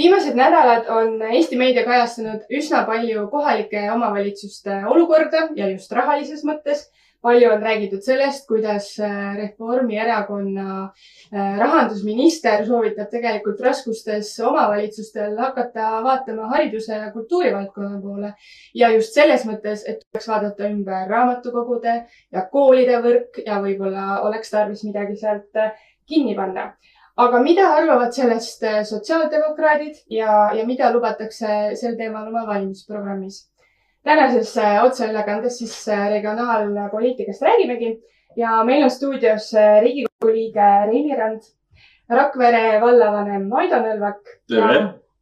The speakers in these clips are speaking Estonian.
viimased nädalad on Eesti meedia kajastanud üsna palju kohalike omavalitsuste olukorda ja just rahalises mõttes. palju on räägitud sellest, kuidas äh, Reformierakonna äh, rahandusminister soovitab tegelikult raskustes omavalitsustel hakata vaatama hariduse ja kultuurivaldkonna poole. ja just selles mõttes, et tuleks vaadata ümber raamatukogude ja koolide võrk ja võib-olla oleks tarvis midagi sealt äh, kinni panna aga mida arvavad sellest äh, sotsiaaldemokraadid ja, ja mida lubatakse sel teemal oma valimisprogrammis? tänases äh, otseülekandes siis äh, regionaalpoliitikast räägimegi ja meil on stuudios Riigikogu liige Reili Rand, Rakvere vallavanem Maido Nõlvak ja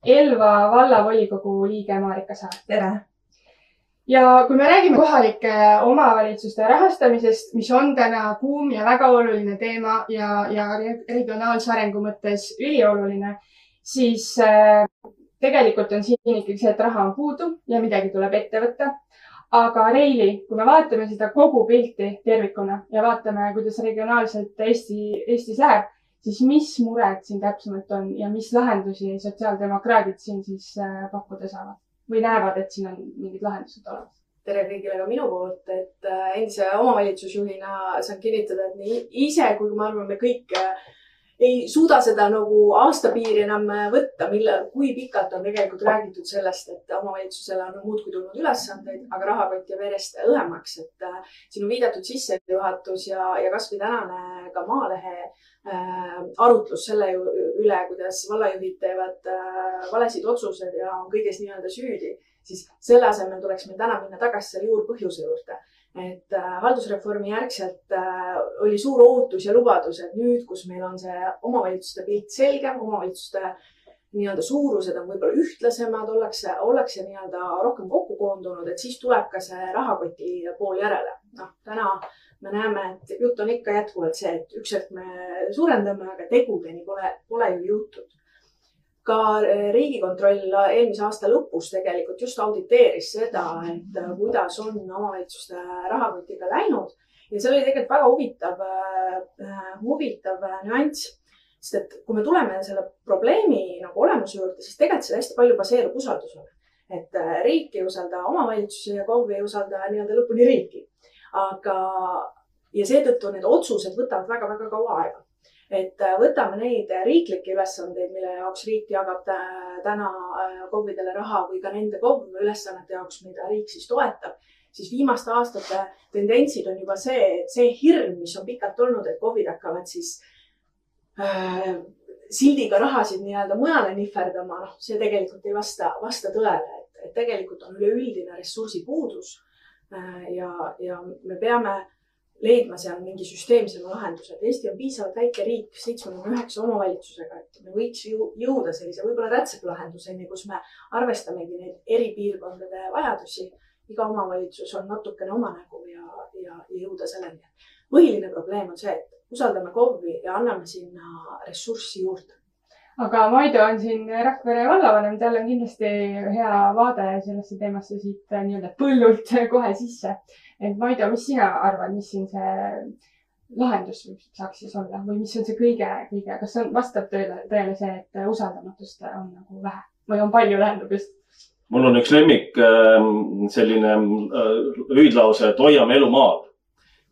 Elva vallavolikogu liige Marika Saar. tere! Ja kui me räägime kohalike omavalitsuste rahastamisest, mis on täna kuum ja väga oluline teema ja, ja regionaalse arengu mõttes ülioluline, siis äh, tegelikult on siin ikkagi see, et raha on puudu ja midagi tuleb ette võtta. aga Reili, kui me vaatame seda kogu pilti tervikuna ja vaatame, kuidas regionaalselt Eesti, Eestis läheb, siis mis mured siin täpsemalt on ja mis lahendusi sotsiaaldemokraadid siin siis äh, pakkuda saavad? Või näevad, et siin on mingid lahendused olemas? tere kõigile ka minu poolt, et äh, endise omavalitsusjuhina saan kinnitada, et nii ise kui ma arvan, me kõik äh, ei suuda seda nagu aastapiiri enam äh, võtta, mille, kui pikalt on tegelikult räägitud sellest, et omavalitsusele on muudkui tulnud ülesandeid, aga rahakott jääb järjest õhemaks, et on viidatud sissejuhatus ja, ja kasvõi tänane ka Maalehe äh, arutlus selle üle, kuidas vallajuhid teevad äh, valesid otsuseid ja on kõiges nii-öelda süüdi, siis selle asemel tuleks meil täna minna tagasi selle juurpõhjuse juurde et äh, haldusreformi järgselt oli suur ootus ja lubadus, et nüüd, kus meil on see omavalitsuste pilt selgem, omavalitsuste nii-öelda suurused on võib-olla ühtlasemad, ollakse, ollakse nii-öelda rohkem kokku koondunud, et siis tuleb ka see rahakoti pool järele. noh, täna me näeme, et jutt on ikka jätkuvalt see, et üks hetk me suurendame, aga tegudeni pole, pole ju jõutud ka eh, Riigikontroll eelmise aasta lõpus tegelikult just auditeeris seda, et eh, kuidas on omavalitsuste rahakotiga läinud ja see oli tegelikult väga huvitav, eh, huvitav nüanss. sest et kui me tuleme selle probleemi nagu olemuse juurde, siis tegelikult see hästi palju baseerub usaldusel. et riik ei usalda omavalitsusi ja KOV ei usalda nii-öelda lõpuni riiki. aga, ja seetõttu need otsused võtavad väga-väga kaua aega et äh, võtame neid riiklikke ülesandeid, mille jaoks riik jagab täna äh, KOV-idele raha või ka nende KOV ülesannete jaoks, mida riik siis toetab, siis viimaste aastate tendentsid on juba see, et see hirm, mis on pikalt olnud, et KOV-id hakkavad siis äh, sildiga rahasid nii-öelda mujale nihverdama, noh, see tegelikult ei vasta, vasta tõele, et tegelikult on üleüldine ressursipuudus äh,. ja, ja me peame leidma seal mingi süsteemsema lahenduse, et Eesti on piisavalt väike riik, seitsmekümne üheksa omavalitsusega, et me võiks ju jõuda sellise võib-olla rätseplahenduseni, kus me arvestamegi neid eri piirkondade vajadusi. iga omavalitsus on natukene oma nägu ja, ja, ja jõuda selleni. põhiline probleem on see, et usaldame KOV-i ja anname sinna ressurssi juurde aga Maido on siin Rakvere vallavanem, tal on kindlasti hea vaade sellesse teemasse siit nii-öelda põllult kohe sisse et Maido, mis sina arvad, mis siin see lahendus saaks siis olla või mis on see kõige, kõige, kas on, vastab tõele, tõele see, et usaldamatust on nagu vähe või on palju, tähendab just? mul on üks lemmik ähm, selline äh, hüüdlause, et hoiame elu maal.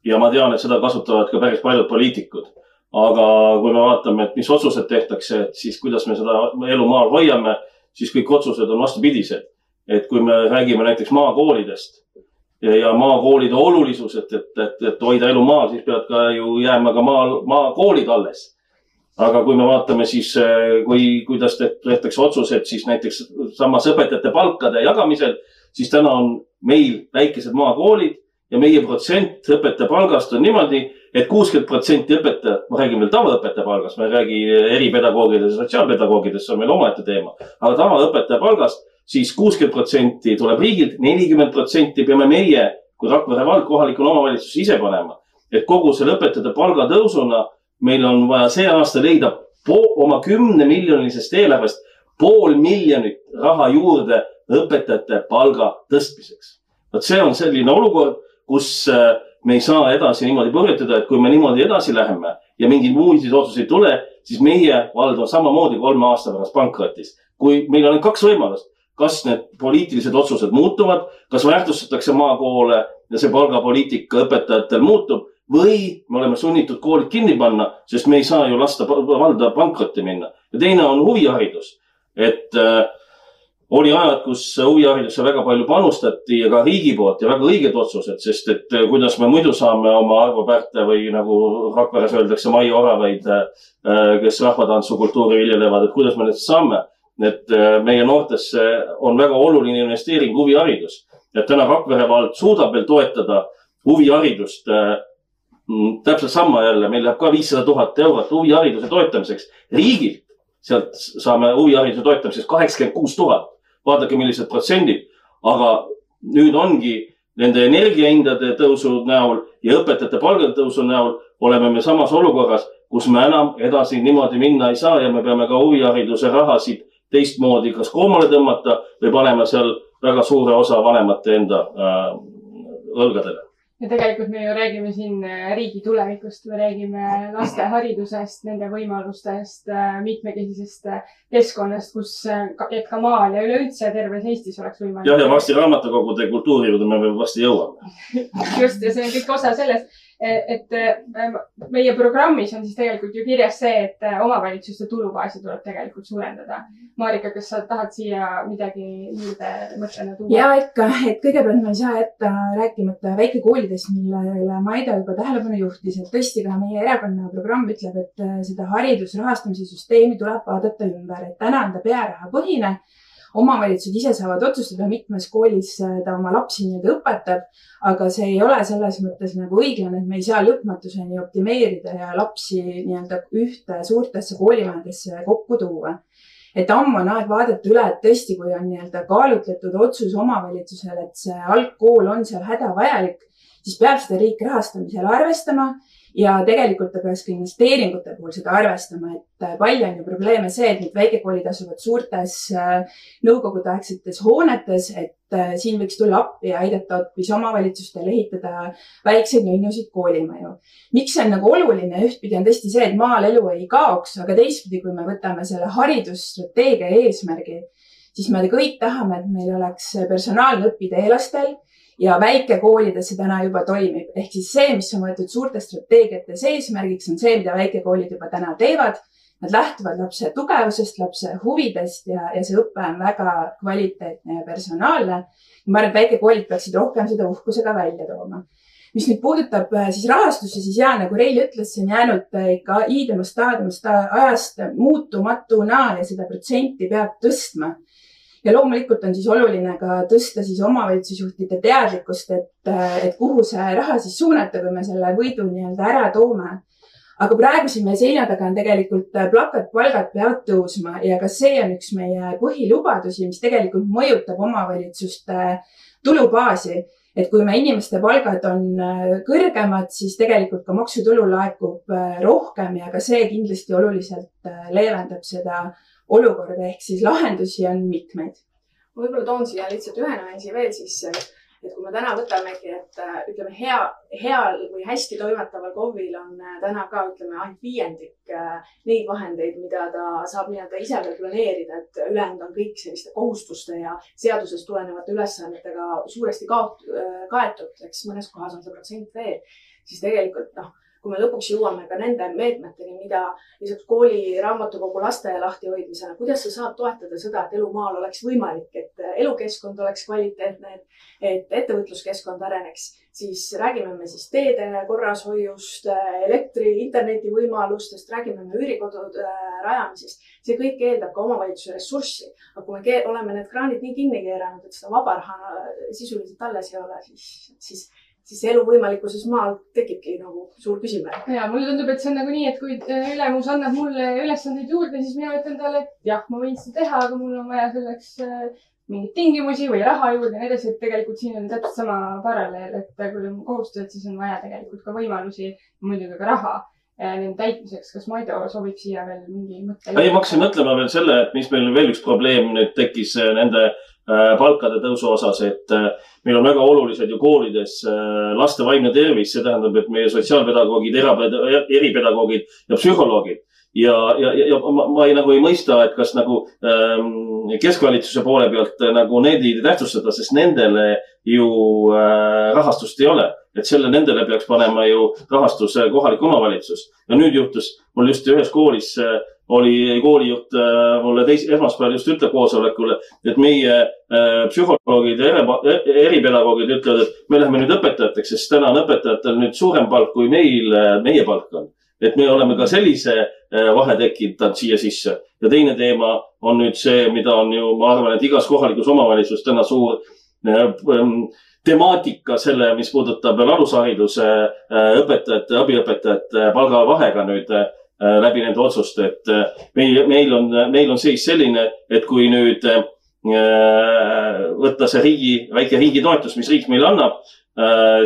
ja ma tean, et seda kasutavad ka päris paljud poliitikud. aga kui me vaatame, et mis otsused tehtakse, et siis kuidas me seda elu maal hoiame, siis kõik otsused on vastupidised. et kui me räägime näiteks maakoolidest ja, ja maakoolide olulisus, et, et, et, et hoida elu maal, siis peavad ka ju jääma ka maal, maakoolid alles. aga kui me vaatame siis, eh, kui, kuidas tehtakse otsused siis näiteks samas õpetajate palkade jagamisel, siis täna on meil väikesed maakoolid ja meie protsent õpetaja palgast on niimoodi et, et kuuskümmend protsenti õpetajat, ma räägin veel tavaõpetaja palgast, ma ei räägi eripedagoogidest ja sotsiaalpedagoogidest, see on meil omaette teema, aga tavaõpetaja palgast siis kuuskümmend protsenti tuleb riigilt, nelikümmend protsenti peame meie kui Rakvere vald kohalikule omavalitsusele ise panema. et kogu selle õpetajate palgatõusuna meil on vaja see aasta leida oma kümnemiljonilisest eelarvest pool miljonit raha juurde õpetajate palga tõstmiseks. vot see on selline olukord, kus äh, me ei saa edasi niimoodi põhjutada, et kui me niimoodi edasi läheme ja mingeid muid otsuseid ei tule, siis meie vald on samamoodi kolme aasta pärast pankrotis kui meil on kaks võimalust, kas need poliitilised otsused muutuvad, kas väärtustatakse maakoole ja see palgapoliitika õpetajatel muutub või me oleme sunnitud koolid kinni panna, sest me ei saa ju lasta valda pankrotti minna. ja teine on huviharidus, et äh, oli ajad, kus huviharidusse väga palju panustati ja ka riigi poolt ja väga õiged otsused, sest et äh, kuidas me muidu saame oma Arvo Pärte või nagu Rakveres öeldakse, Mai Oravaid, äh, kes rahvatantsukultuuri viljelevad, et kuidas me need saame. Et äh, meie noortesse on väga oluline investeering huviharidus. et täna Rakvere vald suudab veel toetada huviharidust mm, täpselt sama jälle, meil läheb ka viissada tuhat eurot huvihariduse toetamiseks. riigilt sealt saame huvihariduse toetamiseks kaheksakümmend kuus tuhat vaadake, millised protsendid, aga nüüd ongi nende energiahindade tõusu näol ja õpetajate palgade tõusu näol oleme me samas olukorras, kus me enam edasi niimoodi minna ei saa ja me peame ka huvihariduse rahasid teistmoodi kas koomale tõmmata või panema seal väga suure osa vanemate enda äh, õlgadele ja tegelikult me ju räägime siin äh, riigi tulevikust, me räägime laste haridusest, nende võimalustest, äh, mitmekesisest äh, keskkonnast, kus, et ka maal ja üleüldse terves Eestis oleks võimalik. jah, ja varsti raamatukogude kultuuri juurde me varsti jõuame. just, ja see on kõik osa sellest et meie programmis on siis tegelikult ju kirjas see, et omavalitsuste tulubaasi tuleb tegelikult suurendada. Marika, kas sa tahad siia midagi juurde mõttena tuua? ja ikka, et kõigepealt ma ei saa jätta rääkimata väikekoolidest, millele Maida juba tähelepanu juhtis, et tõesti ka meie erakonna programm ütleb, et seda haridusrahastamise süsteemi tuleb vaadata ümber, et täna on ta pearahapõhine omavalitsused ise saavad otsustada, mitmes koolis äh, ta oma lapsi nii-öelda õpetab, aga see ei ole selles mõttes nagu õiglane, et me ei saa lõpmatuseni optimeerida ja lapsi nii-öelda ühte suurtesse koolimajadesse kokku tuua. Et ammu on aeg vaadata üle, et tõesti, kui on nii-öelda kaalutletud otsus omavalitsusel, et see algkool on seal hädavajalik, siis peab seda riik rahastamisel arvestama ja tegelikult ta peaks ka investeeringute puhul seda arvestama, et äh, palju on ju probleeme see, et need väikekoolid asuvad suurtes äh, nõukogudeaegsetes hoonetes, et äh, siin võiks tulla appi ja aidata hoopis omavalitsustel ehitada väikseid nunnusid koolimaju. miks see on nagu oluline, ühtpidi on tõesti see, et maal elu ei kaoks, aga teistpidi, kui me võtame selle haridusstrateegia eesmärgi, siis me kõik tahame, et meil oleks personaalne õpitee lastel ja väikekoolides see täna juba toimib. ehk siis see, mis on võetud suurtes strateegiates eesmärgiks, on see, mida väikekoolid juba täna teevad. Nad lähtuvad lapse tugevusest, lapse huvidest ja, ja see õpe on väga kvaliteetne ja personaalne. ma arvan, et väikekoolid peaksid rohkem seda uhkusega välja tooma mis nüüd puudutab äh, siis rahastuse, siis ja nagu Reili ütles, see on jäänud äh, ikka iidemast, taademast ajast muutumatuna ja seda protsenti peab tõstma ja loomulikult on siis oluline ka tõsta siis omavalitsusjuhtide teadlikkust, et, et kuhu see raha siis suunata, kui me selle võidu nii-öelda ära toome. aga praegu siin meie selja taga on tegelikult plakat, palgad peavad tõusma ja ka see on üks meie põhilubadusi, mis tegelikult mõjutab omavalitsuste tulubaasi et kui me inimeste palgad on kõrgemad, siis tegelikult ka maksutulu laekub rohkem ja ka see kindlasti oluliselt leevendab seda olukorda, ehk siis lahendusi on mitmeid. ma võib-olla toon siia lihtsalt ühe nüansi veel sisse, et kui me täna võtamegi, et äh, ütleme, hea, heal või hästi toimetaval KOV-il on äh, täna ka, ütleme, ainult viiendik äh, neid vahendeid, mida ta saab nii-öelda ise veel planeerida, et ülejäänud on kõik selliste kohustuste ja seadusest tulenevate ülesannetega suuresti kaot-, kaetud, eks mõnes kohas on see protsent veel, siis tegelikult noh kui me lõpuks jõuame ka nende meetmeteni, mida lisaks kooli, raamatukogu, lasteaia lahtihoidmisele, kuidas sa saad toetada seda, et elu maal oleks võimalik, et elukeskkond oleks kvaliteetne, et ettevõtluskeskkond areneks, siis räägime me siis teede korrashoiust, elektri, interneti võimalustest, räägime me üürikodude äh, rajamisest. see kõik eeldab ka omavalitsuse ressurssi. aga kui me oleme need kraanid nii kinni keeranud, et seda vaba raha sisuliselt alles ei ole, siis, siis siis elu võimalikkuses maal tekibki nagu suur küsimärk. ja mulle tundub, et see on nagu nii, et kui äh, ülemus annab mulle ülesandeid juurde, siis mina ütlen talle, et jah, ma võin seda teha, aga mul on vaja selleks äh, mingeid tingimusi või raha juurde ja nii edasi, et tegelikult siin on täpselt sama paralleel, et kui on kohustused, siis on vaja tegelikult ka võimalusi, muidugi ka raha äh, nende täitmiseks. kas Maido soovib siia veel mingi mõtte? ei, ma hakkasin mõtlema veel selle, et mis meil veel üks probleem nüüd tekkis nende Äh, palkade tõusu osas, et äh, meil on väga olulised ju koolides äh, laste vaimne tervis, see tähendab, et meie sotsiaalpedagoogid, eripedagoogid ja psühholoogid. ja, ja, ja ma, ma ei, nagu ei mõista, et kas nagu ähm, keskvalitsuse poole pealt äh, nagu neid ei tähtsustada, sest nendele ju äh, rahastust ei ole. et selle, nendele peaks panema ju rahastuse kohalik omavalitsus. ja nüüd juhtus mul just ühes koolis äh, oli koolijuht äh, mulle teis-, esmaspäeval just ütleb koosolekul, et meie äh, psühholoogid ja ere, eripedagoogid ütlevad, et me läheme nüüd õpetajateks, sest täna on õpetajatel nüüd suurem palk, kui meil, äh, meie palk on. et me oleme ka sellise vahe tekitanud siia sisse. ja teine teema on nüüd see, mida on ju, ma arvan, et igas kohalikus omavalitsuses täna suur temaatika selle, mis puudutab alushariduse õpetajate, abiõpetajate palgavahega nüüd läbi nende otsuste, et äh, meil, meil on, meil on seis selline, et kui nüüd äh, võtta see riigi, väike riigi toetus, mis riik meile annab,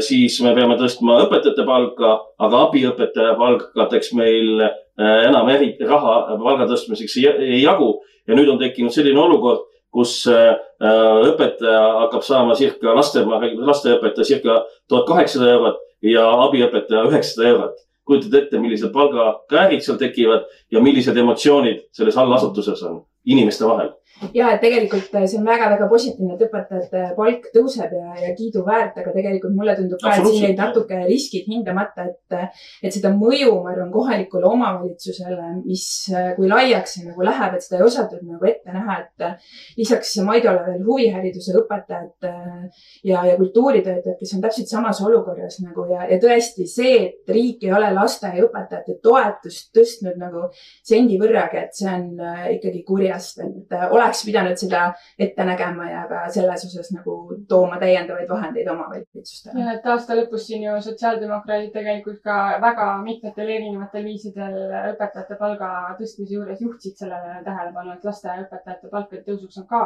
siis me peame tõstma õpetajate palka, aga abiõpetaja palkadeks meil enam eri raha palga tõstmiseks ei jagu. ja nüüd on tekkinud selline olukord, kus õpetaja hakkab saama circa laste, lasteõpetaja circa tuhat kaheksasada eurot ja abiõpetaja üheksasada eurot kujutad ette, millised palgakäärid seal tekivad ja millised emotsioonid selles allasutuses on inimeste vahel. Ja et tegelikult see on väga-väga positiivne, et õpetajate palk tõuseb ja, ja kiiduväärt, aga tegelikult mulle tundub ka, et siin jäid natuke riskid hindamata, et, et seda mõju, ma arvan, kohalikule omavalitsusele, mis, kui laiaks see nagu läheb, et seda ei osatud nagu ette näha, et lisaks Maidole veel huvihariduse õpetajad ja, ja kultuuritöötajad, kes on täpselt samas olukorras nagu ja, ja tõesti see, et riik ei ole lasteaiaõpetajate toetust tõstnud nagu sendi võrragi, et see on ikkagi kurjast, et oleks oleks pidanud seda ette nägema ja ka selles osas nagu tooma täiendavaid vahendeid omavalitsustele. ja, et aasta lõpus siin ju sotsiaaldemokraadid tegelikult ka väga mitmetel erinevatel viisidel õpetajate palga tõstmise juures juhtisid sellele tähelepanu, et lasteaiaõpetajate palkade tõusuks on ka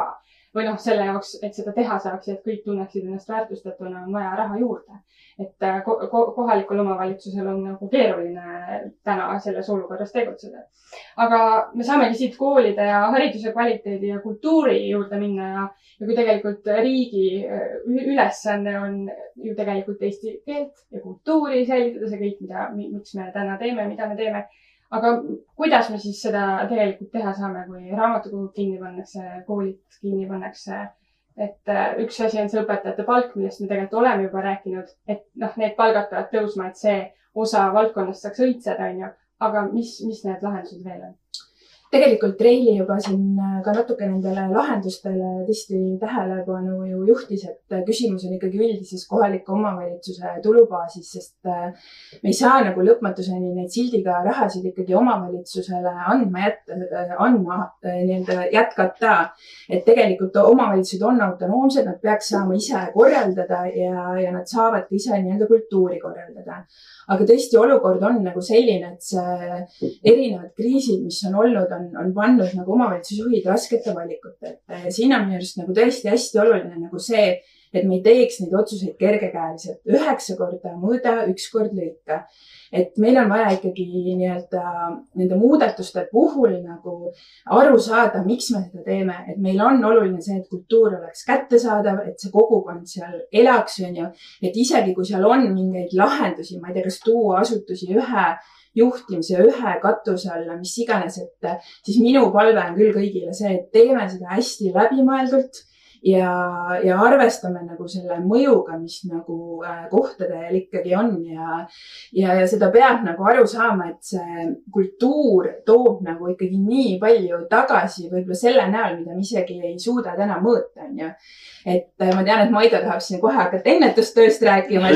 või noh, selle jaoks, et seda teha saaks ja et kõik tunneksid ennast väärtustatuna, on vaja raha juurde. et äh, ko ko kohalikul omavalitsusel on nagu keeruline täna selles olukorras tegutseda. aga me saamegi siit koolide ja hariduse kvaliteedi ja kultuuri juurde minna ja, ja kui tegelikult riigi äh, ülesanne on ju tegelikult eesti keelt ja kultuuri säilitada, see kõik, mida, miks me täna teeme, mida me teeme aga kuidas me siis seda tegelikult teha saame, kui raamatukogud kinni pannakse, koolid kinni pannakse? et äh, üks asi on see õpetajate palk, millest me tegelikult oleme juba rääkinud, et noh, need palgad peavad tõusma, et see osa valdkonnast saaks õitseda, onju. aga mis, mis need lahendused veel on? Tegelikult Reili juba siin äh, ka natuke nendele lahendustele tõesti tähelepanu ju juhtis, et äh, küsimus on ikkagi üldises kohaliku omavalitsuse tulubaasis, sest äh, me ei saa nagu lõpmatuseni neid sildiga rahasid ikkagi omavalitsusele andma jätta, andma nii-öelda jätkata. et tegelikult omavalitsused on autonoomsed, nad peaks saama ise korraldada ja, ja nad saavad ka ise nii-öelda kultuuri korraldada. aga tõesti, olukord on nagu selline, et see erinevad kriisid, mis on olnud, on, on pannud nagu omavalitsusjuhid raskete valikute ette ja siin on minu arust nagu tõesti hästi oluline nagu see, et me ei teeks neid otsuseid kergekäeliselt, üheksa korda mõõda, üks kord lõika. et meil on vaja ikkagi nii-öelda nende muudatuste puhul nagu aru saada, miks me seda teeme, et meil on oluline see, et kultuur oleks kättesaadav, et see kogukond seal elaks, on ju. et isegi kui seal on mingeid lahendusi, ma ei tea, kas tuua asutusi ühe juhtimise ühe katuse alla, mis iganes, et siis minu palve on küll kõigile see, et teeme seda hästi läbimõeldult ja, ja arvestame nagu selle mõjuga, mis nagu äh, kohtadel ikkagi on ja, ja, ja seda peab nagu aru saama, et see kultuur toob nagu ikkagi nii palju tagasi võib-olla selle näol, mida me isegi ei suuda täna mõõta, onju. Et äh, ma tean, et Maido tahab siin kohe hakata ennetustööst rääkima.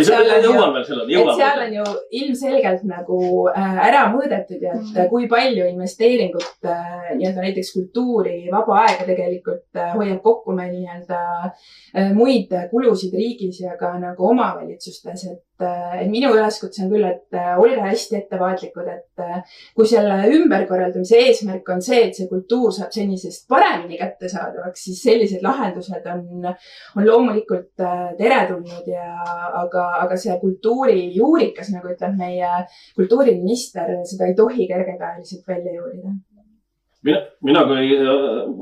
seal on ju, ilmselgelt nagu äh, ära mõõdetud ja et kui palju investeeringut nii-öelda näiteks kultuuri, vaba aega tegelikult hoiab kokku meil nii-öelda äh, muid kulusid riigis ja ka nagu omavalitsustes, et, äh, et minu üleskutse on küll, et äh, olge hästi ettevaatlikud, et kui selle ümberkorraldamise eesmärk on see, et see kultuur saab senisest paremini kättesaadavaks, siis sellised lahendused on, on loomulikult teretulnud ja aga, aga see kultuuri juurikas, nagu ütleb meie kultuuriminister, seda ei tohi kergekäeliselt välja juurida. Mina, mina kui äh,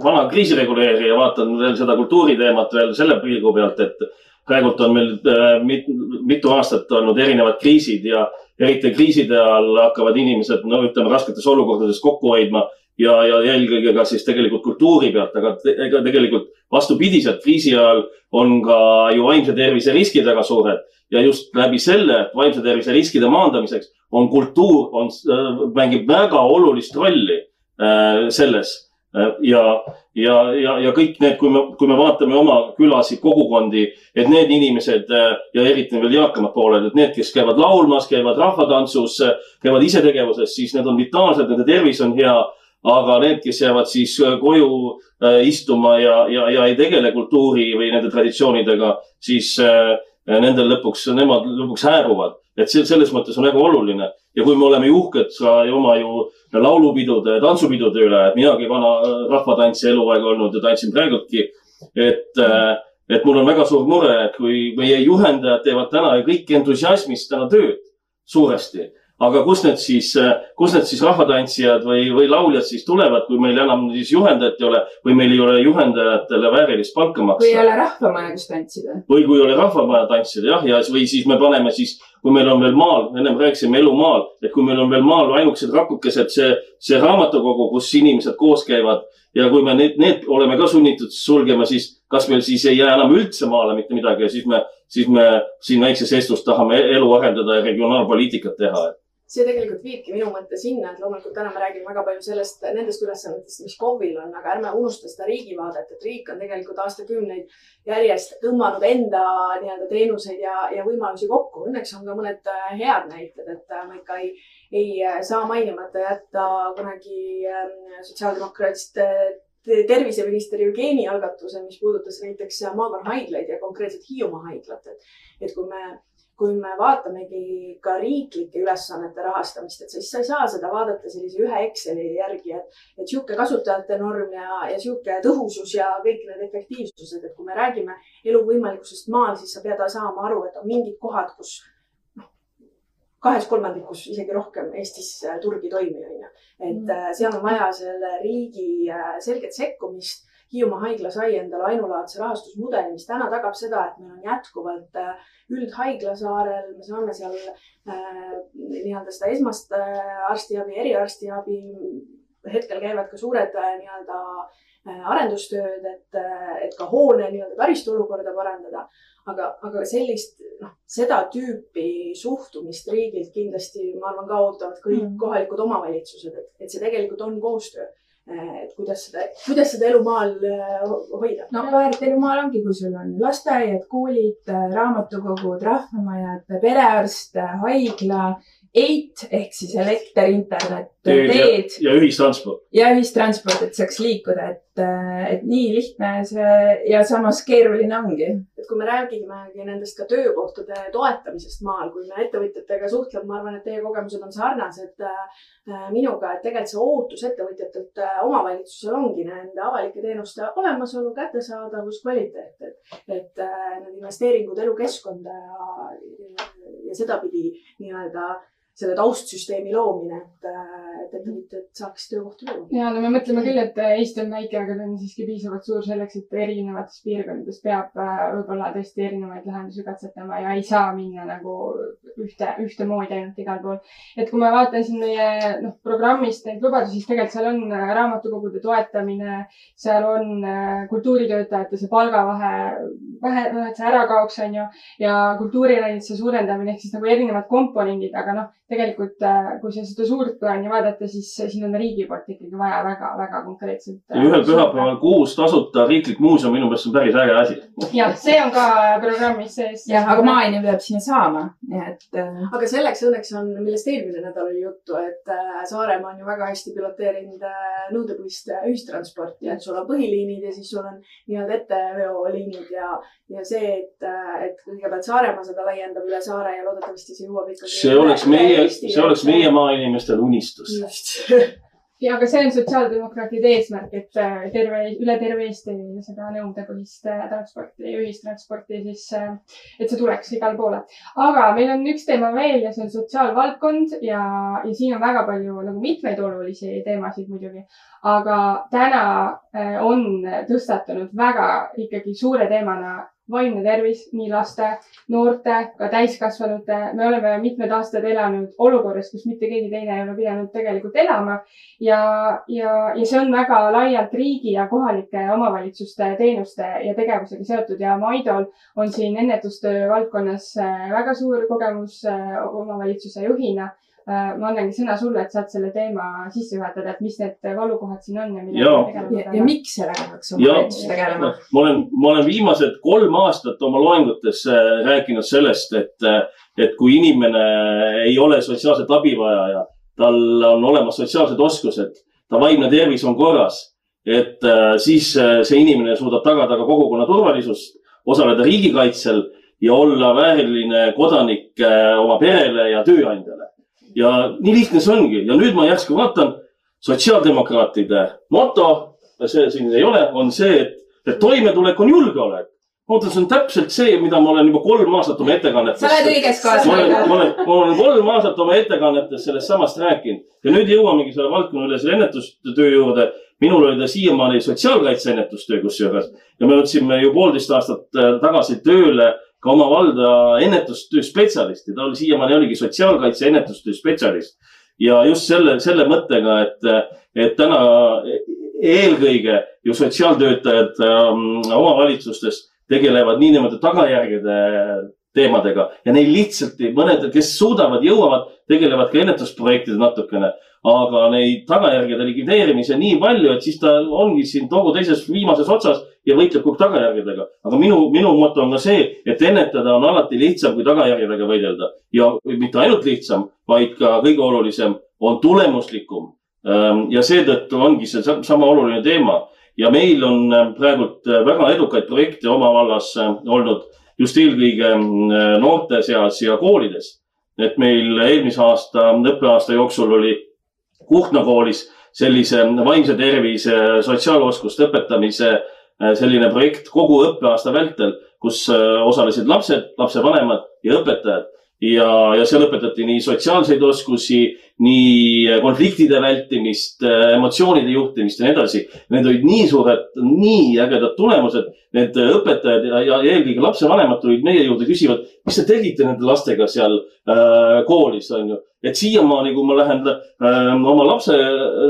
vana kriisireguleerija vaatan veel seda kultuuriteemat veel selle pilgu pealt, et praegult on meil äh, mit, mitu aastat olnud erinevad kriisid ja, eriti kriiside ajal hakkavad inimesed, no ütleme, rasketes olukordades kokku hoidma ja, ja eelkõige ka siis tegelikult kultuuri pealt, aga ega tegelikult vastupidiselt kriisi ajal on ka ju vaimse tervise riskid väga suured. Ja just läbi selle vaimse tervise riskide maandamiseks on kultuur, on, mängib väga olulist rolli äh, selles. äh, ja, ja, ja, ja kõik need, kui me, kui me vaatame oma külasid, kogukondi, et need inimesed äh, ja eriti veel eakamad pooled, et need, kes käivad laulmas, käivad rahvatantsus, käivad isetegevuses, siis need on vitaalsed, nende tervis on hea aga need, kes jäävad siis koju istuma ja, ja, ja ei tegele kultuuri või nende traditsioonidega, siis äh, nendel lõpuks, nemad lõpuks hääruvad. et see selles mõttes on väga oluline ja kui me oleme uhked ka oma ju laulupidude, tantsupidude üle, et minagi vana rahvatantsija eluaeg olnud ja tantsin praegultki, et et mul on väga suur mure, et kui meie juhendajad teevad täna ju kõik entusiasmist täna tööd suuresti aga kust need siis, kust need siis rahvatantsijad või, või lauljad siis tulevad, kui meil enam siis juhendajat ei ole või meil ei ole juhendajatele väärilist palka maksta? või ei ole rahvamaja, kus tantsida. või kui ei ole rahvamaja tantsida jah, ja või siis me paneme siis, kui meil on veel maal, ennem rääkisime elu maal, et kui meil on veel maal ainukesed rakukesed, see, see raamatukogu, kus inimesed koos käivad ja kui me need, need oleme ka sunnitud sulgema, siis kas meil siis ei jää enam üldse maale mitte midagi ja siis me, siis me siin väikses Eestus tahame elu arendada ja regionaalpoliitikat teha see tegelikult viibki minu mõtte sinna, et loomulikult täna me räägime väga palju sellest, nendest ülesannetest, mis KOV-il on, aga ärme unusta seda riigi vaadet, et riik on tegelikult aastakümneid järjest tõmmanud enda nii-öelda teenuseid ja, ja võimalusi kokku. Õnneks on ka mõned äh, head näited, et äh, ma ikka ei, ei äh, saa mainimata jätta kunagi ähm, sotsiaaldemokraadist terviseminister Jevgeni algatuse, mis puudutas näiteks maakonnahaiglaid ja konkreetselt Hiiumaa haiglat, et, et kui me kui me vaatamegi ka riiklike ülesannete rahastamist, et siis sa ei saa seda vaadata sellise ühe Exceli järgi, et, et sihuke kasutajate norm ja, ja sihuke tõhusus ja kõik need efektiivsused, et kui me räägime elu võimalikkusest maal, siis sa pead saama aru, et on mingid kohad, kus noh, kahes kolmandikus isegi rohkem Eestis äh, turg ei toimi, onju. et mm. Äh, seal on vaja selle riigi äh, selget sekkumist Hiiumaa haigla sai endale ainulaadse rahastusmudeli, mis täna tagab seda, et meil on jätkuvalt äh, üldhaigla saarel, me saame seal äh, nii-öelda seda esmast äh, arstiabi, eriarstiabi. hetkel käivad ka suured äh, nii-öelda arendustööd, et, et ka hoone nii-öelda taristu olukorda parandada. aga, aga sellist, noh, seda tüüpi suhtumist riigilt kindlasti, ma arvan, ka ootavad kõik mm. kohalikud omavalitsused, et, et see tegelikult on koostöö et kuidas seda, kuidas seda elu maal äh, hoida? no väärt elu maal ongi, kui sul on lasteaiad, koolid, äh, raamatukogud, rahvamajad, perearst, haigla, EIT ehk siis elekter, internet, teed. ja ühistransport. ja ühistransport, et saaks liikuda, et, et nii lihtne see ja samas keeruline ongi. et kui me räägimegi nendest ka töökohtade toetamisest maal, kui me ettevõtjatega suhtleme, ma arvan, et teie kogemused on sarnased äh, minuga, et tegelikult see ootus ettevõtjatelt äh, omavalitsusel ongi nende avalike teenuste olemasolu, kättesaadavus, kvaliteet, et, et äh, need investeeringud elukeskkonda ja, ja sedapidi nii-öelda selle taustsüsteemi loomine, et, et ettevõtjad saaks töökohti luua. ja no me mõtleme küll, et Eesti on väike, aga ta on siiski piisavalt suur selleks, et erinevates piirkondades peab äh, võib-olla tõesti erinevaid lahendusi katsetama ja ei saa minna nagu ühte, ühtemoodi ainult igal pool. et kui ma vaatan siin meie noh, programmist neid lubadusi, siis tegelikult seal on äh, raamatukogude toetamine, seal on äh, kultuuritöötajate see palgavahe, vähe, noh, et see ära kaoks, on ju, ja kultuuriranitsa suurendamine ehk siis nagu erinevad komponendid, aga noh tegelikult, äh, kui sa seda suurt plaani vaadata, siis siin on riigi poolt ikkagi vaja väga-väga konkreetselt. ja ühel pühapäeval kuus tasuta riiklik muuseum minu meelest on päris äge asi. jah, see on ka programmis sees. jah, aga maainimene peab sinna saama, nii et. Äh, aga selleks õnneks on, millest eelmine nädal oli juttu, et äh, Saaremaa on ju väga hästi piloteerinud nõudepõhist ühistransporti, et sul on põhiliinid ja siis sul on nii-öelda etteveoliinid ja, ja see, et, et kõigepealt Saaremaa seda laiendab üle saare ja loodetavasti see jõuab ikkagi. see oleks meie meie, see oleks meie maainimestel unistus. ja, aga see on sotsiaaldemokraatide eesmärk, et äh, terve, üle terve Eesti seda nõudepõhist äh, transporti, ühistransporti siis, äh, et see tuleks igale poole. aga meil on üks teema veel ja see on sotsiaalvaldkond ja, ja siin on väga palju nagu mitmeid olulisi teemasid muidugi. aga täna on tõstatunud väga ikkagi suure teemana vaimne tervis nii laste, noorte, ka täiskasvanute. me oleme mitmed aastad elanud olukorras, kus mitte keegi teine ei ole pidanud tegelikult elama. Ja, ja, ja see on väga laialt riigi ja kohalike omavalitsuste teenuste ja tegevusega seotud. Ja Maidol on siin ennetustöö valdkonnas äh, väga suur kogemus äh, omavalitsuse juhina ma annangi sõna sulle, et saad selle teema sisse juhatada, et mis need valukohad siin on ja millega tegelema ja, ja miks sellega peaks omavalitsus tegelema? ma olen, ma olen viimased kolm aastat oma loengutes äh, rääkinud sellest, et, äh, et kui inimene ei ole sotsiaalset abivajaja, tal on olemas sotsiaalsed oskused, ta vaimne tervis on korras, et siis see inimene suudab tagada ka kogukonna turvalisust, osaleda riigikaitsel ja olla vääriline kodanik oma perele ja tööandjale ja nii lihtne see ongi ja nüüd ma järsku vaatan sotsiaaldemokraatide moto, see siin ei ole, on see, et, et toimetulek on julgeolek. oota, see on täpselt see, mida ma olen juba kolm aastat oma ettekannetes. sa oled õiges kohas. ma olen, ma olen, ma olen kolm aastat oma ettekannetes sellest samast rääkinud ja nüüd jõuamegi selle valdkonna üle selle ennetustöö juurde. minul oli ta siiamaani sotsiaalkaitse ennetustöö kusjuures ja me võtsime ju poolteist aastat äh, tagasi tööle ka oma valda ennetustöö spetsialisti, ta oli siiamaani oligi sotsiaalkaitse ennetustöö spetsialist. ja just selle, selle mõttega, et, et täna eelkõige ju sotsiaaltöötajad ähm, omavalitsustes tegelevad niinimetatud tagajärgede teemadega ja neil lihtsalt mõned, kes suudavad, jõuavad, tegelevad ka ennetusprojektide natukene aga neid tagajärgede likvideerimise nii palju, et siis ta ongi siin togu teises viimases otsas ja võitleb kogu tagajärgedega. aga minu, minu moto on ka see, et ennetada on alati lihtsam kui tagajärgedega võidelda ja mitte ainult lihtsam, vaid ka kõige olulisem on tulemuslikum. Ehm, ja seetõttu ongi see sama oluline teema ja meil on ehm, praegult väga edukaid projekte oma vallas ehm, olnud just eelkõige noorte seas ja koolides. et meil eelmise aasta, õppeaasta jooksul oli Kuhtna koolis sellise vaimse tervise sotsiaaloskuste õpetamise äh, selline projekt kogu õppeaasta vältel, kus äh, osalesid lapsed, lapsevanemad ja õpetajad ja, ja seal õpetati nii sotsiaalseid oskusi, nii konfliktide vältimist, emotsioonide juhtimist ja nii edasi. Need olid nii suured, nii ägedad tulemused. Need õpetajad ja, ja eelkõige lapsevanemad tulid meie juurde, küsivad, mis te tegite nende lastega seal äh, koolis, on ju. et siiamaani, kui ma lähen äh, oma lapse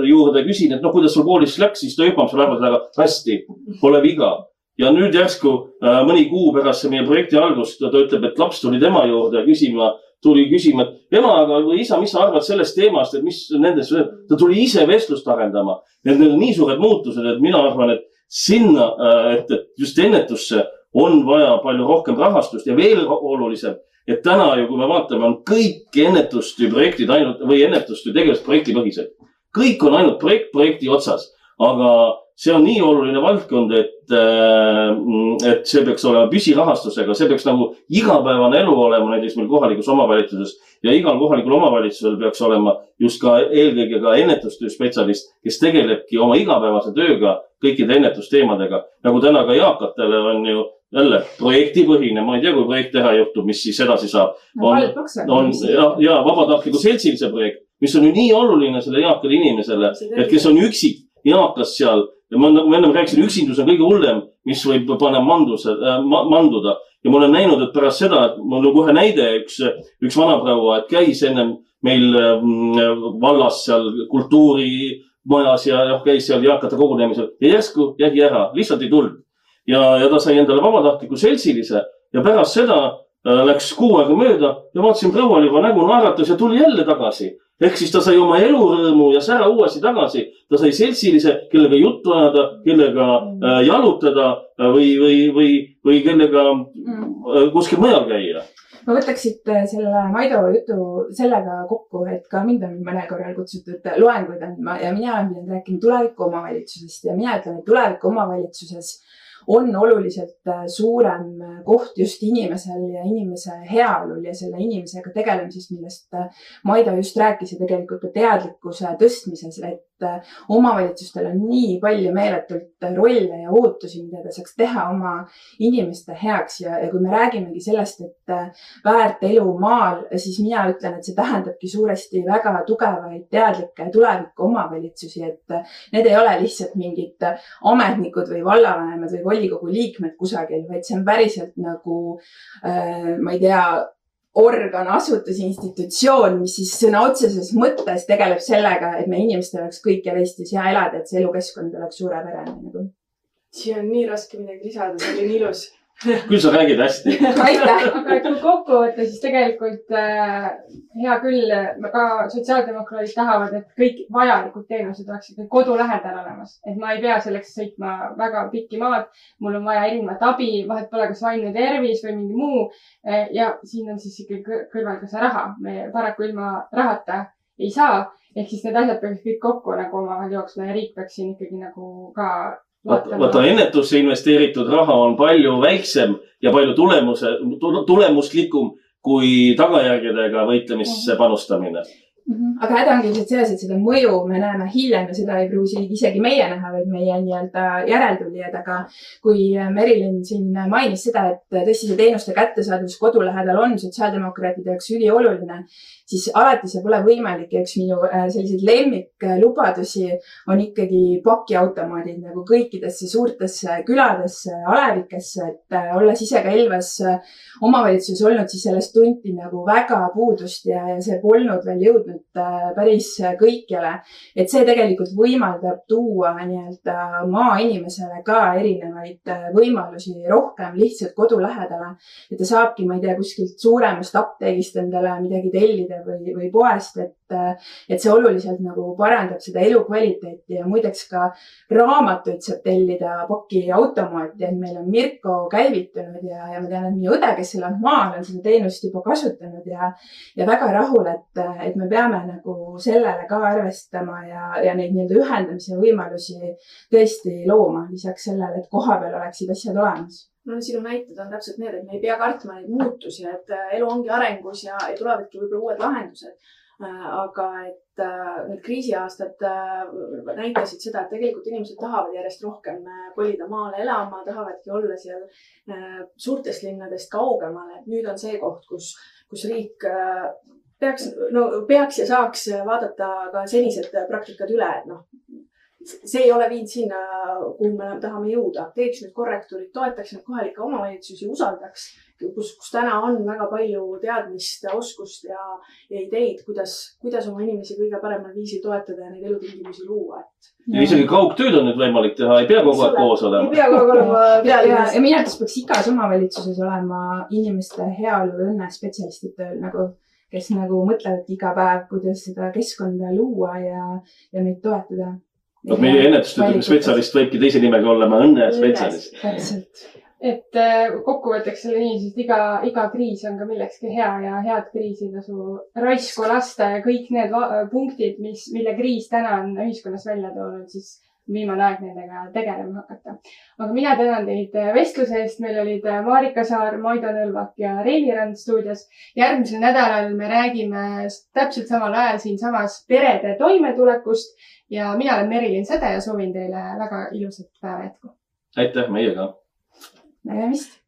juurde, küsin, et noh, kuidas sul koolis läks, siis ta hüppab sulle äärmiselt väga hästi, pole viga ja nüüd järsku äh, mõni kuu pärast meie projekti algust ta ütleb, et laps tuli tema juurde küsima, tuli küsima, et ema, aga või isa, mis sa arvad sellest teemast, et mis nendes, ta tuli ise vestlust arendama. Need, need on nii suured muutused, et mina arvan, et sinna, äh, et, et just ennetusse on vaja palju rohkem rahastust ja veel olulisem, et täna ju, kui me vaatame, on kõik ennetustöö projektid ainult või ennetustöö tegevused projektipõhised. kõik on ainult projekt projekti otsas, aga see on nii oluline valdkond, et, äh, et see peaks olema püsirahastusega, see peaks nagu igapäevane elu olema näiteks meil kohalikus omavalitsuses ja igal kohalikul omavalitsusel peaks olema just ka eelkõige ka ennetustöö spetsialist, kes tegelebki oma igapäevase tööga kõikide ennetusteemadega. nagu täna ka eakatele on ju jälle projektipõhine, ma ei tea, kui projekt teha juhtub, mis siis edasi saab. on, on ja, ja vabatahtliku seltsilise projekt, mis on ju nii oluline sellele eakale inimesele, et kes on üksik, eakas seal ja ma, nagu ma ennem rääkisin, üksindus on kõige hullem, mis võib panna manduse äh, ma,, manduda. ja ma olen näinud, et pärast seda, mul on kohe näide, üks, üks vanaproua, et käis ennem meil äh, vallas seal kultuurimajas ja noh, käis seal eakate kogunemisel ja järsku jäi ära, lihtsalt ei tulnud. ja, ja ta sai endale vabatahtliku seltsilise ja pärast seda läks kuu aega mööda ja vaatasin, proua oli juba nägu naeratas ja tuli jälle tagasi ehk siis ta sai oma elurõõmu ja sära uuesti tagasi. ta sai seltsilise, kellega juttu ajada, kellega äh, jalutada äh, või, või, või, või kellega mm. äh, kuskil mujal käia ma võtaks siit äh, selle Maido jutu sellega kokku, et ka mind on mõne korral kutsutud loenguid andma ja mina olen pidanud rääkima tuleviku omavalitsusest ja mina ütlen, et tuleviku omavalitsuses on oluliselt äh, suurem äh, koht just inimesel ja inimese heaolul ja selle inimesega tegelemises, millest äh, Maida just rääkis ja tegelikult ka teadlikkuse tõstmises, et omavalitsustel on nii palju meeletult rolle ja ootusi, mida ta saaks teha oma inimeste heaks. Ja, ja kui me räägimegi sellest, et väärt elu maal, siis mina ütlen, et see tähendabki suuresti väga tugevaid teadlikke tuleviku omavalitsusi, et need ei ole lihtsalt mingid ametnikud või vallavanemad või volikogu liikmed kusagil, vaid see on päriselt nagu äh,, ma ei tea, organ, asutus, institutsioon, mis siis sõna otseses mõttes tegeleb sellega, et meie inimestel oleks kõikjal Eestis hea elada, et see elukeskkond oleks suurepärane nagu. siia on nii raske midagi lisada, see oli nii ilus küll sa räägid hästi. aitäh! aga kui kokku võtta, siis tegelikult äh, hea küll, ka sotsiaaldemokraadid tahavad, et kõik vajalikud teenused oleksid kodu lähedal olemas, et ma ei pea selleks sõitma väga pikki maad. mul on vaja erinevat abi, vahet pole, kas vaimne tervis või mingi muu. ja siin on siis ikkagi kõrval ka see raha, me paraku ilma rahata ei saa ehk siis need asjad peaks kõik kokku nagu omavahel jooksma ja riik peaks siin ikkagi nagu ka vaata, ennetusse investeeritud raha on palju väiksem ja palju tulemuse, tulemuslikum kui tagajärgedega võitlemisse mhm. panustamine. Aga häda ongi lihtsalt selles, et seda mõju me näeme hiljem ja seda ei pruugi isegi meie näha, vaid meie nii-öelda järeltulijad, aga kui Merilin siin mainis seda, et tõesti see teenuste kättesaadavus kodu lähedal on sotsiaaldemokraatide jaoks ülioluline, siis alati see pole võimalik. Ja üks minu äh, selliseid lemmiklubadusi on ikkagi pakiautomaadid nagu kõikidesse suurtesse küladesse, alevikesse, et äh, olles ise ka Elvas äh, omavalitsuses olnud, siis sellest tunti nagu väga puudust ja, ja see polnud veel jõudnud päris kõikjale. et see tegelikult võimaldab tuua nii-öelda maainimesele ka erinevaid võimalusi rohkem lihtsalt kodu lähedale. et ta saabki, ma ei tea, kuskilt suuremast apteegist endale midagi tellida või, või poest, et, et see oluliselt nagu parandab seda elukvaliteeti ja muideks ka raamatuid saab tellida pakiautomaati, et meil on Mirko käivitunud ja, ja ma tean, et minu õde, kes elab maal, on seda teenust juba kasutanud ja, ja väga rahul, et, et me peame nagu sellele ka arvestama ja, ja neid nii-öelda ühendamise võimalusi tõesti looma, lisaks sellele, et kohapeal oleksid asjad olemas no sinu näited on täpselt need, et me ei pea kartma neid muutusi, et äh, elu ongi arengus ja, ja tulevadki võib-olla uued lahendused. Äh, aga et äh, need kriisiaastad näitasid seda, et tegelikult inimesed tahavad järjest rohkem kolida maale elama, tahavadki olla seal suurtest linnadest kaugemal, et nüüd on see koht, kus, kus riik peaks, no peaks ja saaks vaadata ka senised praktikad üle, et noh, see ei ole viinud sinna, kuhu me tahame jõuda. teeks nüüd korrektuurid, toetaks neid kohalikke omavalitsusi, usaldaks, kus, kus täna on väga palju teadmist, oskust ja, ja ideid, kuidas, kuidas oma inimesi kõige paremal viisil toetada ja neid elutingimusi luua, et. ja isegi kaugtööd on nüüd võimalik teha, ei pea kogu aeg koos olema. ei pea kogu aeg olema pealinnas. ja minu arvates peaks igas omavalitsuses olema inimeste heaolu ja õnne spetsialistid tööl nagu kes nagu mõtlevadki iga päev, kuidas seda keskkonda luua ja, ja neid toetada vot meie ennetustöö spetsialist võibki teise nimega olema õnnespetsialist. täpselt et äh, kokkuvõtteks selle nii, sest iga, iga kriis on ka millekski hea ja head kriisi tasu raisku lasta ja kõik need punktid, mis, mille kriis täna on ühiskonnas välja toonud, siis viimane aeg nendega tegelema hakata. aga mina tänan teid vestluse eest, meil olid Marika Saar, Maido Nõlvak ja Reili Rand stuudios. järgmisel nädalal me räägime täpselt samal ajal siinsamas perede toimetulekust ja mina olen Merilin Säde ja soovin teile väga ilusat päeva jätku. aitäh, meie ka. Nägemist